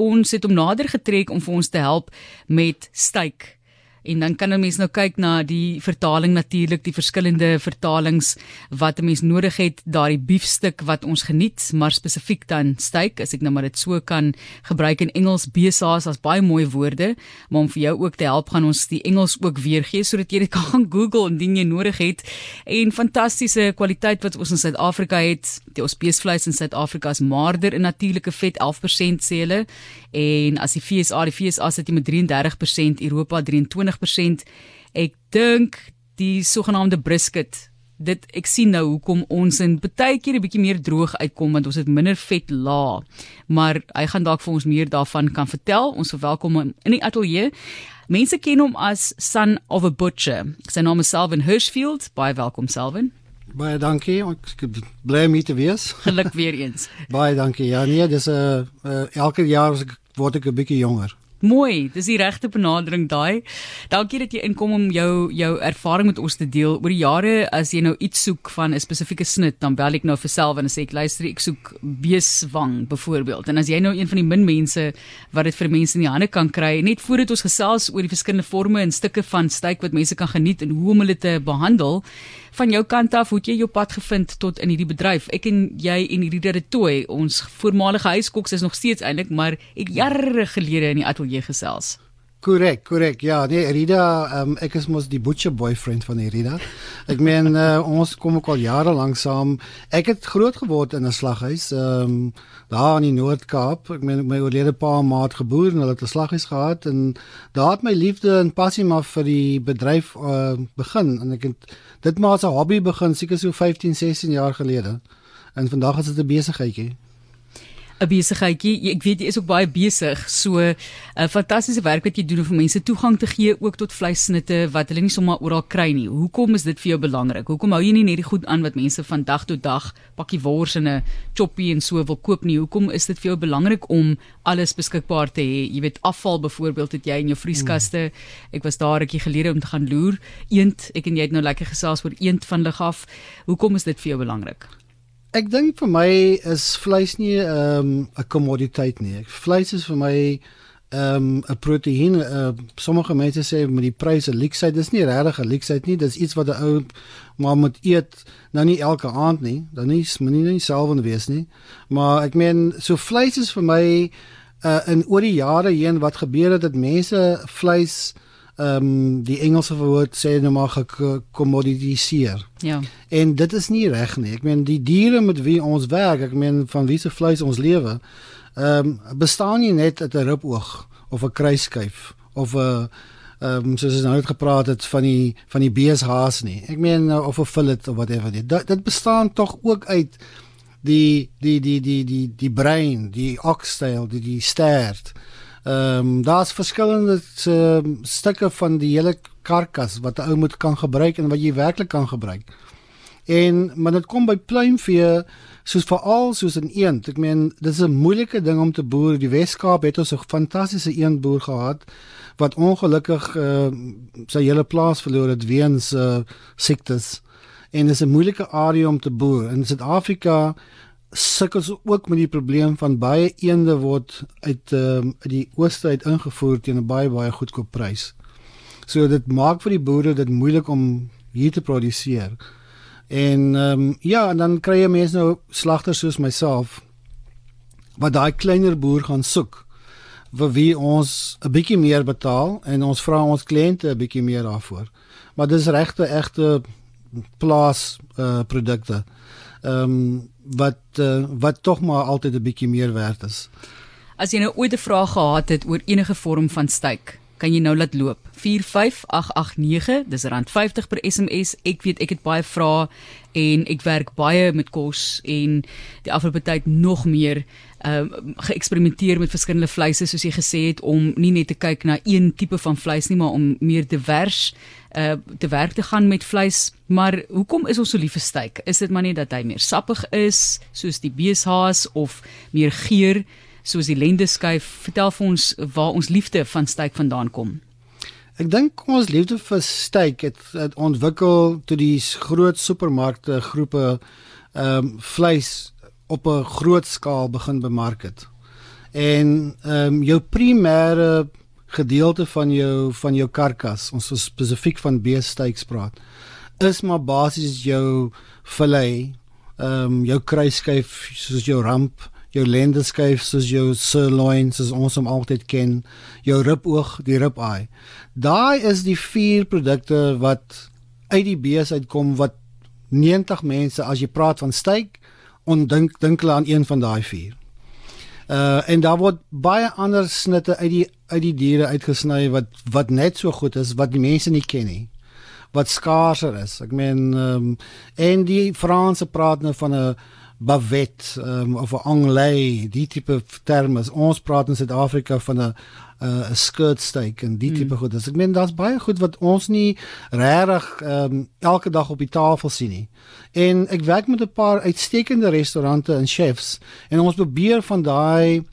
ons het hom nader getrek om vir ons te help met styk En dan kan 'n mens nou kyk na die vertaling natuurlik, die verskillende vertalings wat 'n mens nodig het, daardie biefstuk wat ons geniet, maar spesifiek dan steak, as ek nou maar dit so kan gebruik in Engels, besaas as baie mooi woorde, maar om vir jou ook te help gaan ons die Engels ook weer gee sodat jy dit kan gaan Google indien jy nodig het. En fantastiese kwaliteit wat ons in Suid-Afrika het. Die ons beesvleis in Suid-Afrika is maarder in natuurlike vet 11% sê hulle en as die FSA die FSA sit jy met 33%, Europa 23%. Ek dink die sogenaamde brisket dit ek sien nou hoekom ons in baie keer 'n bietjie meer droog uitkom want ons het minder vet la. Maar hy gaan dalk vir ons meer daarvan kan vertel. Ons verwelkom hom in die ateljee. Mense ken hom as son of a butcher. Sy naam is Selwyn Hirschfield. Baie welkom Selwyn. Baie dankie. Ek bly om hier te wees. Geluk weer eens. Baie dankie. Ja nee, dis 'n uh, uh, elke jaar word ek 'n bietjie jonger. Mooi, dis die regte benadering daai. Dankie dat jy inkom om jou jou ervaring met ons te deel. Oor die jare as jy nou iets soek van 'n spesifieke snit, dan bel ek nou vir self en sê ek luister, ek soek beeswang byvoorbeeld. En as jy nou een van die min mense wat dit vir mense in die hande kan kry, net voordat ons gesels oor die verskillende forme en stukke van steak wat mense kan geniet en hoe om hulle te behandel, van jou kant af, hoe het jy jou pad gevind tot in hierdie bedryf? Ek en jy en hierdie Retoy, ons voormalige huiskoks is nog steeds eintlik, maar ek jare gelede in die ateljee gesels. Korrek, korrek. Ja, nee, Rida, um, ek is mos die butcher boyfriend van Rida. Ek meen uh, ons kom ook al jare lank saam. Ek het groot geword in 'n slaghuis, ehm um, daar in die Noord-Kaap. Ek meen my oorlede pa maat geboor en hulle het 'n slaghuis gehad en daar het my liefde en passie maar vir die bedryf uh, begin en ek het dit maar as 'n hobby begin seker so 15, 16 jaar gelede. En vandag is dit 'n besigheidjie. 'n besigheidjie. Ek weet jy is ook baie besig. So 'n uh, fantastiese werk wat jy doen om vir mense toegang te gee ook tot vleissnitte wat hulle nie sommer oral kry nie. Hoekom is dit vir jou belangrik? Hoekom hou jy nie net die goed aan wat mense van dag tot dag pakkie wors en 'n choppie en so wil koop nie? Hoekom is dit vir jou belangrik om alles beskikbaar te hê? Jy weet afval byvoorbeeld het jy in jou vrieskaste. Ek was daar 'n rukkie gelede om te gaan loer. Eend, ek en jy het nou lekker gesels oor eend van lig af. Hoekom is dit vir jou belangrik? Ek dink vir my is vleis nie 'n um, 'n kommoditeit nie. Vleis is vir my ehm, 'n um, proteïen. Uh, sommige mense sê met die pryse leksheid, dis nie regtig 'n leksheid nie. Dis iets wat 'n ou maar moet eet nou nie elke aand nie. Dan nie moenie nie self en wees nie. Maar ek meen so vleis is vir my uh, in oor die jare heen wat gebeur het dat mense vleis ehm um, die Engelse woord sê nou maar gekommoditiseer. Ja. En dit is nie reg nie. Ek meen die diere met wie ons werk, ek meen van wie se vleis ons lewe, ehm um, bestaan nie net uit 'n ripoog of 'n kruisskyf of 'n ehm um, soos ons nou net gepraat het van die van die beeshaas nie. Ek meen of 'n fillet of whatever dit. Dit bestaan tog ook uit die die die die die die brein, die oxtail, die die stert. Ehm um, daar's verskillende uh, stukke van die hele karkas wat 'n ou moet kan gebruik en wat jy werklik kan gebruik. En maar dit kom by pluimvee soos veral soos 'n eend. Ek meen dis 'n moeilike ding om te boer. Die Weskaap het ons 'n fantastiese eendboer gehad wat ongelukkig uh, sy hele plaas verloor het weens uh, siektes. En dis 'n moeilike area om te boer. In Suid-Afrika sukkel ook met die probleem van baie eende word uit ehm um, die ooste uit ingevoer teen 'n baie baie goedkoop prys. So dit maak vir die boere dit moeilik om hier te produseer. En ehm um, ja, en dan kry jy mense nou slagters soos myself wat daai kleiner boer gaan soek vir wie ons 'n bietjie meer betaal en ons vra ons kliënte 'n bietjie meer daarvoor. Maar dis regte egte plaas uh produkte. Ehm um, wat uh, wat tog maar altyd 'n bietjie meer werd is. As jy nou ooit 'n vraag gehad het oor enige vorm van styk, kan jy nou laat loop. 45889, dis rand 50 per SMS. Ek weet ek het baie vrae en ek werk baie met kos en die afgelope tyd nog meer ehm um, geëksperimenteer met verskillende vleise soos jy gesê het om nie net te kyk na een tipe van vleis nie, maar om meer divers uh te werk te gaan met vleis. Maar hoekom is ons so lief vir steak? Is dit maar net dat hy meer sappig is soos die beeshaas of meer geur soos die lendeskyf? Vertel vir ons waar ons liefde van steak vandaan kom. Ek dink ons liefde vir steak het, het ontwikkel toe die groot supermarkte groepe ehm um, vleis op 'n groot skaal begin bemark het. En ehm um, jou primêre gedeelte van jou van jou karkas, ons is spesifiek van beesteiks praat, is maar basies jou fillet, ehm um, jou kruisskyf soos jou ramp, jou lendeskyf soos jou sirloin soos ons hom altyd ken, jou riboog, die rib eye. Daai is die vier produkte wat uit die bees uitkom wat 90 mense as jy praat van steak ondink dink hulle aan een van daai vier. Uh en daar word baie ander snitte uit die uit die diere uitgesny wat wat net so goed is wat die mense nie ken nie. Wat skaarser is. Ek meen ehm um, en die Franse praat nou van 'n bavette um, of 'n anglais, die tipe terme. Ons praat in Suid-Afrika van 'n 'n skirt steak en die tipe mm. goed. Dus ek meen daar's baie goed wat ons nie regtig um, elke dag op die tafel sien nie. En ek werk met 'n paar uitstekende restaurante en chefs en ons probeer van daai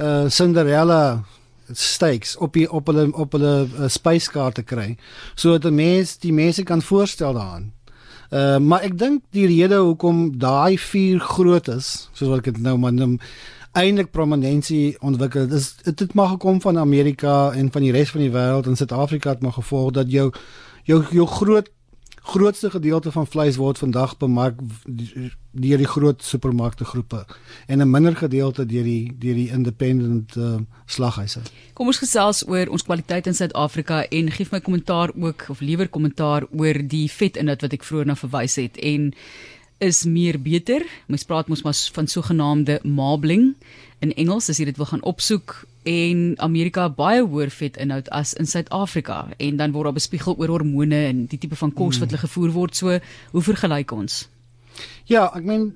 uh Cinderella steaks op die op hulle op hulle uh, spyskaarte kry sodat mense die mense kan voorstel daaraan. Uh, maar ek dink die rede hoekom daai vier groot is, soos wat ek dit nou maar noem, eintlik prominensie ontwikkel. Dit dit het maar gekom van Amerika en van die res van die wêreld en Suid-Afrika het maar gevolg dat jou jou jou groot grootste gedeelte van vleis word vandag bemark deur die groot supermarkte groepe en 'n minder gedeelte deur die deur die independent uh, slaghuise. Kom ons gesels oor ons kwaliteit in Suid-Afrika en gee my kommentaar ook of liewer kommentaar oor die vetinhoud wat ek vroeër na verwys het en is meer beter. Mens praat mos maar van sogenaamde marbling in Engels as jy dit wil gaan opsoek en Amerika baie hoër vetinhoud as in Suid-Afrika. En dan word daar bespiegel oor hormone en die tipe van kos wat hulle gevoer word. So hoe vergelyk ons? Ja ek meen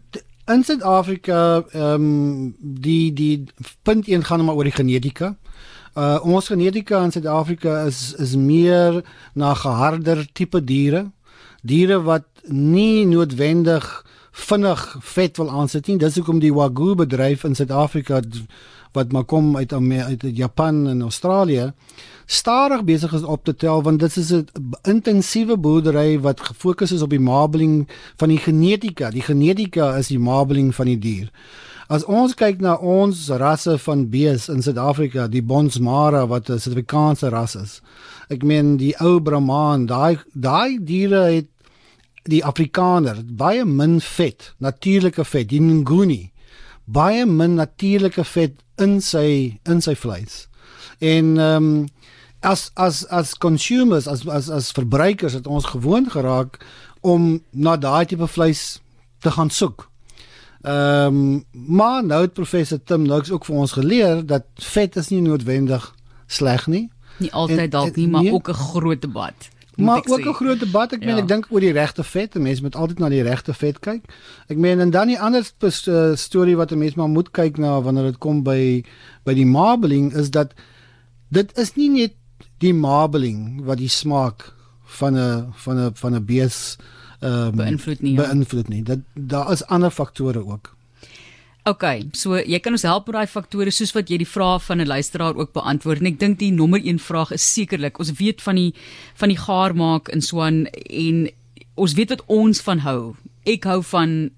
in Suid-Afrika ehm um, die die punt 1 gaan maar oor die genetika. Uh, ons genetika in Suid-Afrika is is meer na geharder tipe diere. Diere wat nie noodwendig vinnig vet wil aansit nie dis hoekom die wagyu bedryf in Suid-Afrika wat maar kom uit uit Japan en Australië stadig besig is op te tel want dit is 'n intensiewe boerdery wat gefokus is op die marbling van die genetika. Die genetika is die marbling van die dier. As ons kyk na ons rasse van bees in Suid-Afrika, die Bonsmara wat 'n Suid-Afrikaanse ras is. Ek meen die ou Brahman, daai daai diere het die Afrikaner baie min vet, natuurlike vet, die Nguni baie min natuurlike vet in sy in sy vleis. En ehm um, as as as consumers as as as verbruikers het ons gewoond geraak om na daai tipe vleis te gaan soek. Ehm um, maar nou het professor Tim Nux ook vir ons geleer dat vet is nie noodwendig sleg nie. Nie altyd dalk nie, maar nie, ook 'n groot debat. Maar ook 'n groot debat. Ek ja. meen ek dink oor die regte vet. Mense moet altyd na die regte vet kyk. Ek meen en dan die ander uh, storie wat 'n mens maar moet kyk na wanneer dit kom by by die marbling is dat dit is nie net die marbling wat die smaak van 'n van 'n van 'n bees ehm um, beïnvloed nie. Ja. Beïnvloed nie. Dat daar is ander faktore ook. OK, so jy kan ons help met daai faktore soos wat jy die vrae van 'n luisteraar ook beantwoord. En ek dink die nommer 1 vraag is sekerlik, ons weet van die van die gaar maak in Swan en ons weet wat ons van hou. Ek hou van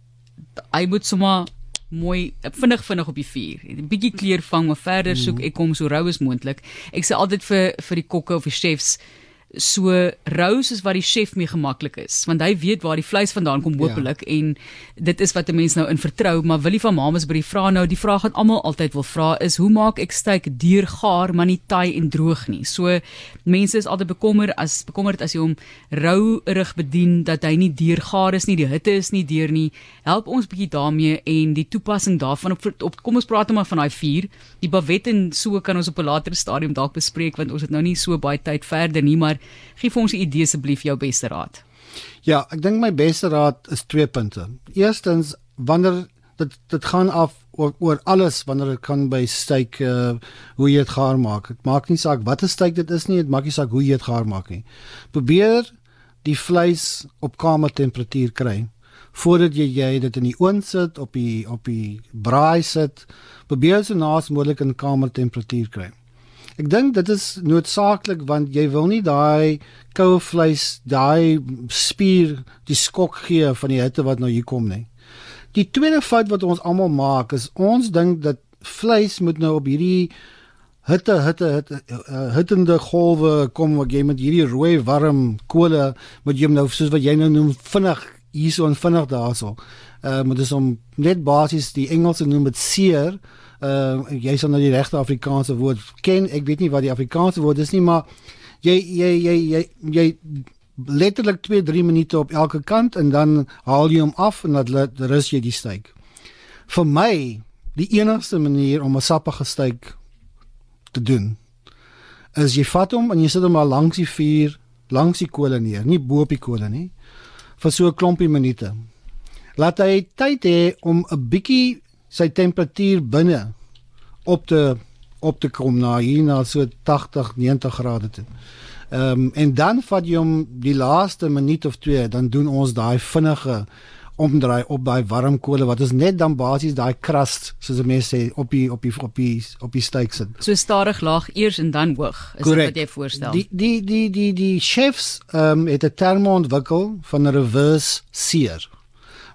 hy moet sommer mooi vinnig vinnig op die vuur. 'n Bietjie kleur vang, maar verder soek ek hom so rou as moontlik. Ek sê altyd vir vir die kokke of die chefs so rou soos wat die chef mee gemaklik is want hy weet waar die vleis vandaan kom hopelik ja. en dit is wat 'n mens nou in vertrou maar Willie van Mamas by die vra nou die vraag wat almal altyd wil vra is hoe maak ek steak deur gaar maar nie taai en droog nie? So mense is altyd bekommer as bekommerd as jy hom rou rig bedien dat hy nie deur gaar is nie die hitte is nie deur nie. Help ons bietjie daarmee en die toepassing daarvan op, op kom ons praat nou maar van daai vuur. Die bavet en so kan ons op 'n later stadium dalk bespreek want ons het nou nie so baie tyd verder nie maar gee vir ons 'n idee asseblief jou beste raad. Ja, ek dink my beste raad is twee punte. Eerstens, wanneer dit dit gaan af oor, oor alles wanneer dit kan by steak uh, hoe jy dit gaar maak. Dit maak nie saak watter steak dit is nie, dit maak nie saak hoe jy dit gaar maak nie. Probeer die vleis op kamertemperatuur kry voordat jy jy dit in die oond sit op die op die braai sit. Probeer so naas moontlik in kamertemperatuur kry. Ek dink dit is noodsaaklik want jy wil nie daai koue vleis, daai spier, die skok gee van die hitte wat nou hier kom nie. Die tweede fout wat ons almal maak is ons dink dat vleis moet nou op hierdie hitte hitte hitte uh, hittende golwe kom wat jy met hierdie rooi warm kole moet jy nou soos wat jy nou noem vinnig hierso en vinnig daarso. Uh moet dis om net basies die Engelse noem dit seer. Uh jy sal nou die regte Afrikaanse woord ken. Ek weet nie wat die Afrikaanse woord is nie, maar jy jy jy jy jy letterlik 2 3 minute op elke kant en dan haal jy hom af en dan rus jy die steak. Vir my die enigste manier om 'n sappige steak te doen is jy vat hom en jy sit hom maar langs die vuur, langs die kolle neer, nie bo op die kolle nie, vir so 'n klompie minute. Laat hy tyd hê om 'n bietjie sy temperatuur binne op te op te kom na hier na so 80 90 grade toe. Ehm um, en dan vat jy hom die laaste minuut of 2, dan doen ons daai vinnige omdraai op daai warm kole wat is net dan basies daai crust soos mense sê op die op die op die op die steak sit. So stadig laag eers en dan hoog is Correct. dit wat jy voorstel. Die die die die die chefs ehm um, het 'n term ontwikkel van 'n reverse sear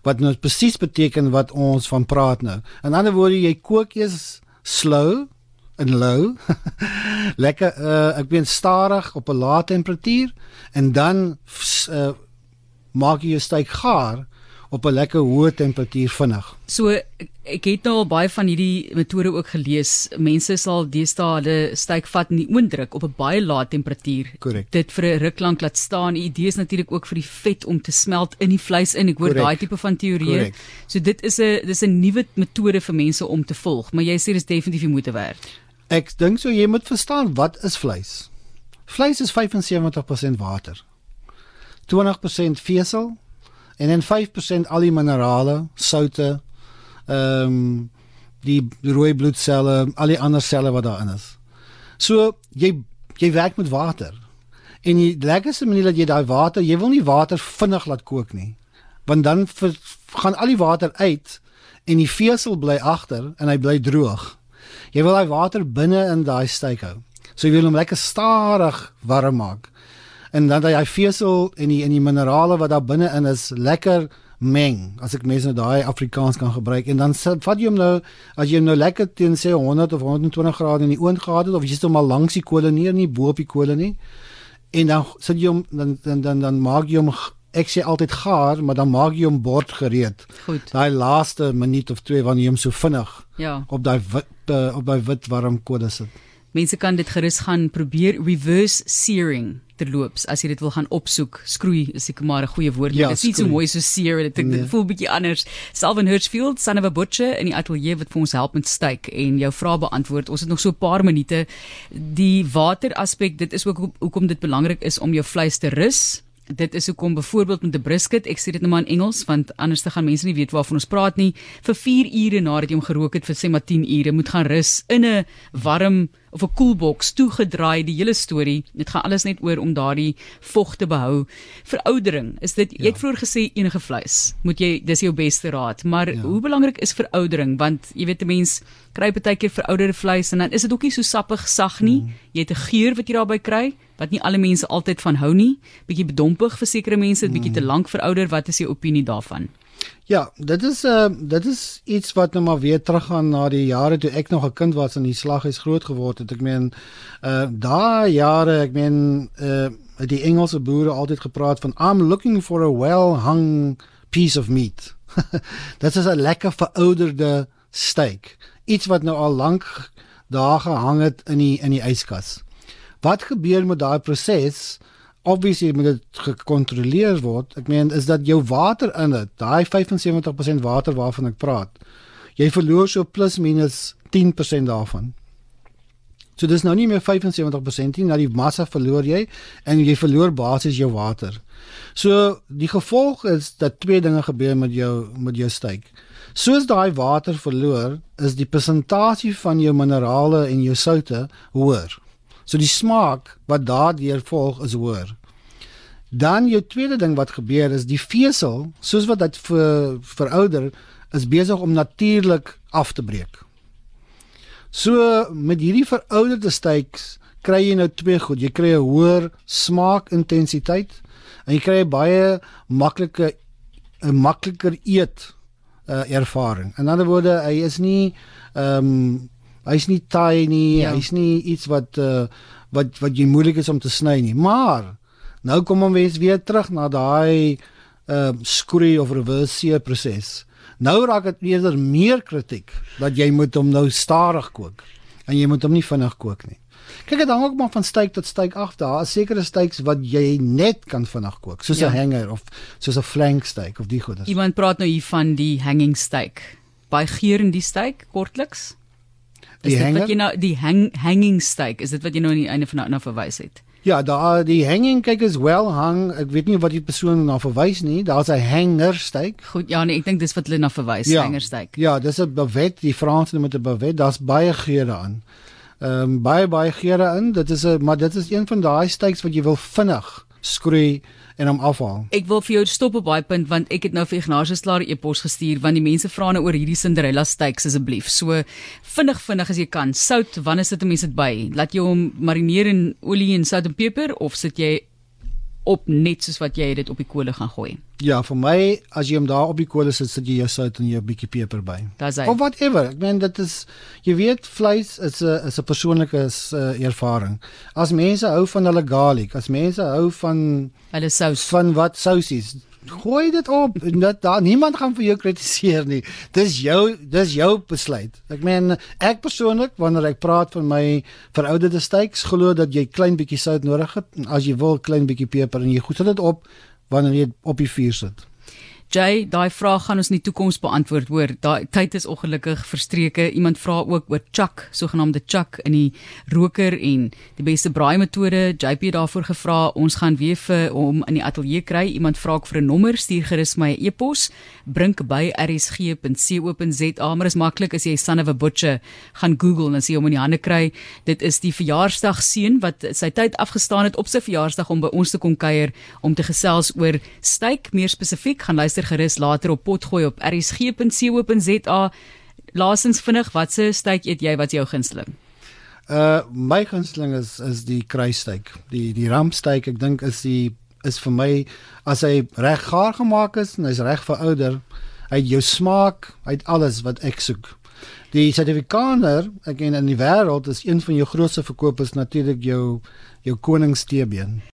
wat nou presies beteken wat ons van praat nou. In ander woorde jy kook eers slow en low. Lekker uh, ek weet stadig op 'n lae temperatuur en dan uh, maak jy jou steak gaar op 'n lekker hoë temperatuur vinnig. So ek het nou al baie van hierdie metode ook gelees. Mense sal deesdae hulle steak vat in die oondruk op 'n baie lae temperatuur. Correct. Dit vir 'n ruk lank laat staan. Die idee is natuurlik ook vir die vet om te smelt in die vleis in. Ek hoor daai tipe van teorieë. So dit is 'n dis 'n nuwe metode vir mense om te volg, maar jy sê dis definitief die moeite werd. Ek dink so jy moet verstaan wat is vleis? Vleis is 75% water. 20% vesel en dan 5% al die minerale, soutte, ehm um, die rooi bloedselle, al die ander selle wat daarin is. So jy jy werk met water. En die lekkerste manier dat jy daai water, jy wil nie water vinnig laat kook nie. Want dan vir, gaan al die water uit en die vesel bly agter en hy bly droog. Jy wil daai water binne in daai steak hou. So jy wil hom lekker stadig warm maak en dan daai vesel en die en die minerale wat daar binne in is lekker meng as ek mense nou daai Afrikaans kan gebruik. En dan vat jy hom nou as jy hom nou lekker teen sê 100 of 120 grade in die oond gehad het of jy sit hom al langs die kolle neer nie bo op die kolle nie en dan sit jy hom dan dan dan, dan maak jy hom ek sê altyd gaar maar dan maak jy hom bord gereed. Daai laaste minuut of 2 wanneer jy hom so vinnig ja. op daai wit uh, op daai wit warm kolle sit mense kan dit gerus gaan probeer. Reverse searing terloops as jy dit wil gaan opsoek. Skroei is ek maar 'n goeie woord ja, dit is nie so mooi so sear dit ek nee. voel bietjie anders. Salvin Hirschfield son of a butcher in die ateljee wat vir ons help met steak en jou vrae beantwoord. Ons het nog so 'n paar minute. Die water aspek dit is ook hoekom dit belangrik is om jou vleis te rus. Dit is hoekom byvoorbeeld met 'n brisket, ek sê dit net maar in Engels want anders te gaan mense nie weet waarvan ons praat nie, vir 4 ure nadat jy hom gerook het vir sê maar 10 ure moet gaan rus in 'n warm of 'n koelboks toegedraai die hele storie. Dit gaan alles net oor om daardie vog te behou. Veroudering, is dit ja. jy het vroeër gesê enige vleis, moet jy dis jou beste raad, maar ja. hoe belangrik is veroudering want jy weet 'n mens kry baie keer verouderde vleis en dan is dit ook nie so sappig sag nie. Mm. Jy het 'n geur wat jy daarby kry wat nie alle mense altyd van hou nie. Bietjie bedompig vir sekere mense, bietjie mm. te lank verouder. Wat is jou opinie daarvan? Ja, dit is uh dit is iets wat nou maar weer teruggaan na die jare toe ek nog 'n kind was en die slaghuis groot geword het. Ek meen uh daai jare, ek meen uh die Engelse boere altyd gepraat van I'm looking for a well hung piece of meat. dit is 'n lekker verouderde steak. Iets wat nou al lank daar gehang het in die in die yskas. Wat gebeur met daai proses? Obviously moet dit gekontroleer word. Ek meen is dat jou water in dit, daai 75% water waarvan ek praat. Jy verloor so plus minus 10% daarvan. So dis nou nie meer 75% nie, na die massa verloor jy en jy verloor basies jou water. So die gevolg is dat twee dinge gebeur met jou met jou steak. Soos daai water verloor, is die persentasie van jou minerale en jou soutte hoër. So die smaak wat daardeur volg is hoër. Dan jou tweede ding wat gebeur is die vesel, soos wat dit vir verouder is besig om natuurlik af te breek. So met hierdie verouderde steaks kry jy nou twee goed. Jy kry 'n hoër smaakintensiteit en jy kry baie maklike 'n makliker eet uh, ervaring. In ander woorde, hy is nie ehm um, hy's nie taai nie, Ja. hy's nie iets wat uh, wat wat jy moeilik is om te sny nie. Maar nou kom ons weer terug na daai ehm uh, skree of reverse sear proses. Nou raak dit eerder meer kritiek dat jy moet hom nou stadig kook en jy moet hom nie vinnig kook nie. Kyk dit hang ook maar van steak tot steak af. Daar is sekere steaks wat jy net kan vinnig kook, soos 'n Ja. hanger of soos 'n flank steak of die goedes. Iemand praat nou hier van die hanging steak. Baie geur in die steak kortliks. Die hanger? wat jy nou die hang, hanging steak, is dit wat jy nou aan die einde van nou na verwys het? Ja, daar die hanging kyk is wel hang. Ek weet nie wat die persoon na verwys nie. Daar's 'n hanger steak. Goed, ja nee, ek dink dis wat hulle na verwys, Ja. hanger steak. Ja, dis 'n bavet, die Franse noem dit 'n bavet. Daar's baie geure aan. Ehm um, baie baie geure in. Dit is 'n maar dit is een van daai steaks wat jy wil vinnig skroei en hom afhaal. Ek wil vir jou stop op daai punt want ek het nou vir Ignatius klaar 'n e-pos gestuur want die mense vra nou oor hierdie Cinderella steaks asseblief. So vinnig vinnig as jy kan. Sout, wanneer sit 'n mens dit by? Laat jy hom marineer in olie en sout en peper of sit jy op net soos wat jy dit op die kolle gaan gooi? Ja, vir my as jy hom daar op die kolle sit, sit jy jou sout en jou bietjie peper by. Of whatever. Ek meen dit is jy weet vleis is 'n is 'n persoonlike uh, ervaring. As mense hou van hulle garlic, as mense hou van Hulle sous. van wat sousies. Gooi dit op. En Dat daar niemand gaan vir jou kritiseer nie. Dis jou dis jou besluit. Ek meen ek persoonlik wanneer ek praat van my verouderde steaks, glo dat jy klein bietjie sout nodig het en as jy wil klein bietjie peper en jy goed sit dit op wanneer jy op die vuur sit. Jay, daai vraag gaan ons in die toekoms beantwoord hoor. Daai tyd is ongelukkig verstreke. Iemand vra ook oor chuck, sogenaamde chuck in die roker en die beste braai metode. JP daarvoor gevra. Ons gaan weer vir hom in die ateljee kry. Iemand vra ook vir 'n nommer. Stuur gerus my e-pos. Brink by rsg.co.za. Maar is maklik as jy son of a butcher gaan Google en as jy hom in die hande kry. Dit is die verjaarsdag seun wat sy tyd afgestaan het op sy verjaarsdag om by ons te kom kuier om te gesels oor steak meer spesifiek. Gaan luister gerus later op potgooi op rsg.co.za. Laasens vinnig, watse steak eet jy? Wat jou gunsteling? Uh my gunsteling is is die kruissteak. Die die rampsteak, ek dink is die is vir my as hy reg gaar gemaak is en hy's reg verouder, hy het jou smaak, hy het alles wat ek soek. Die Suid-Afrikaner, ek en in die wêreld is een van jou grootste verkopers natuurlik jou jou koningsteebeen.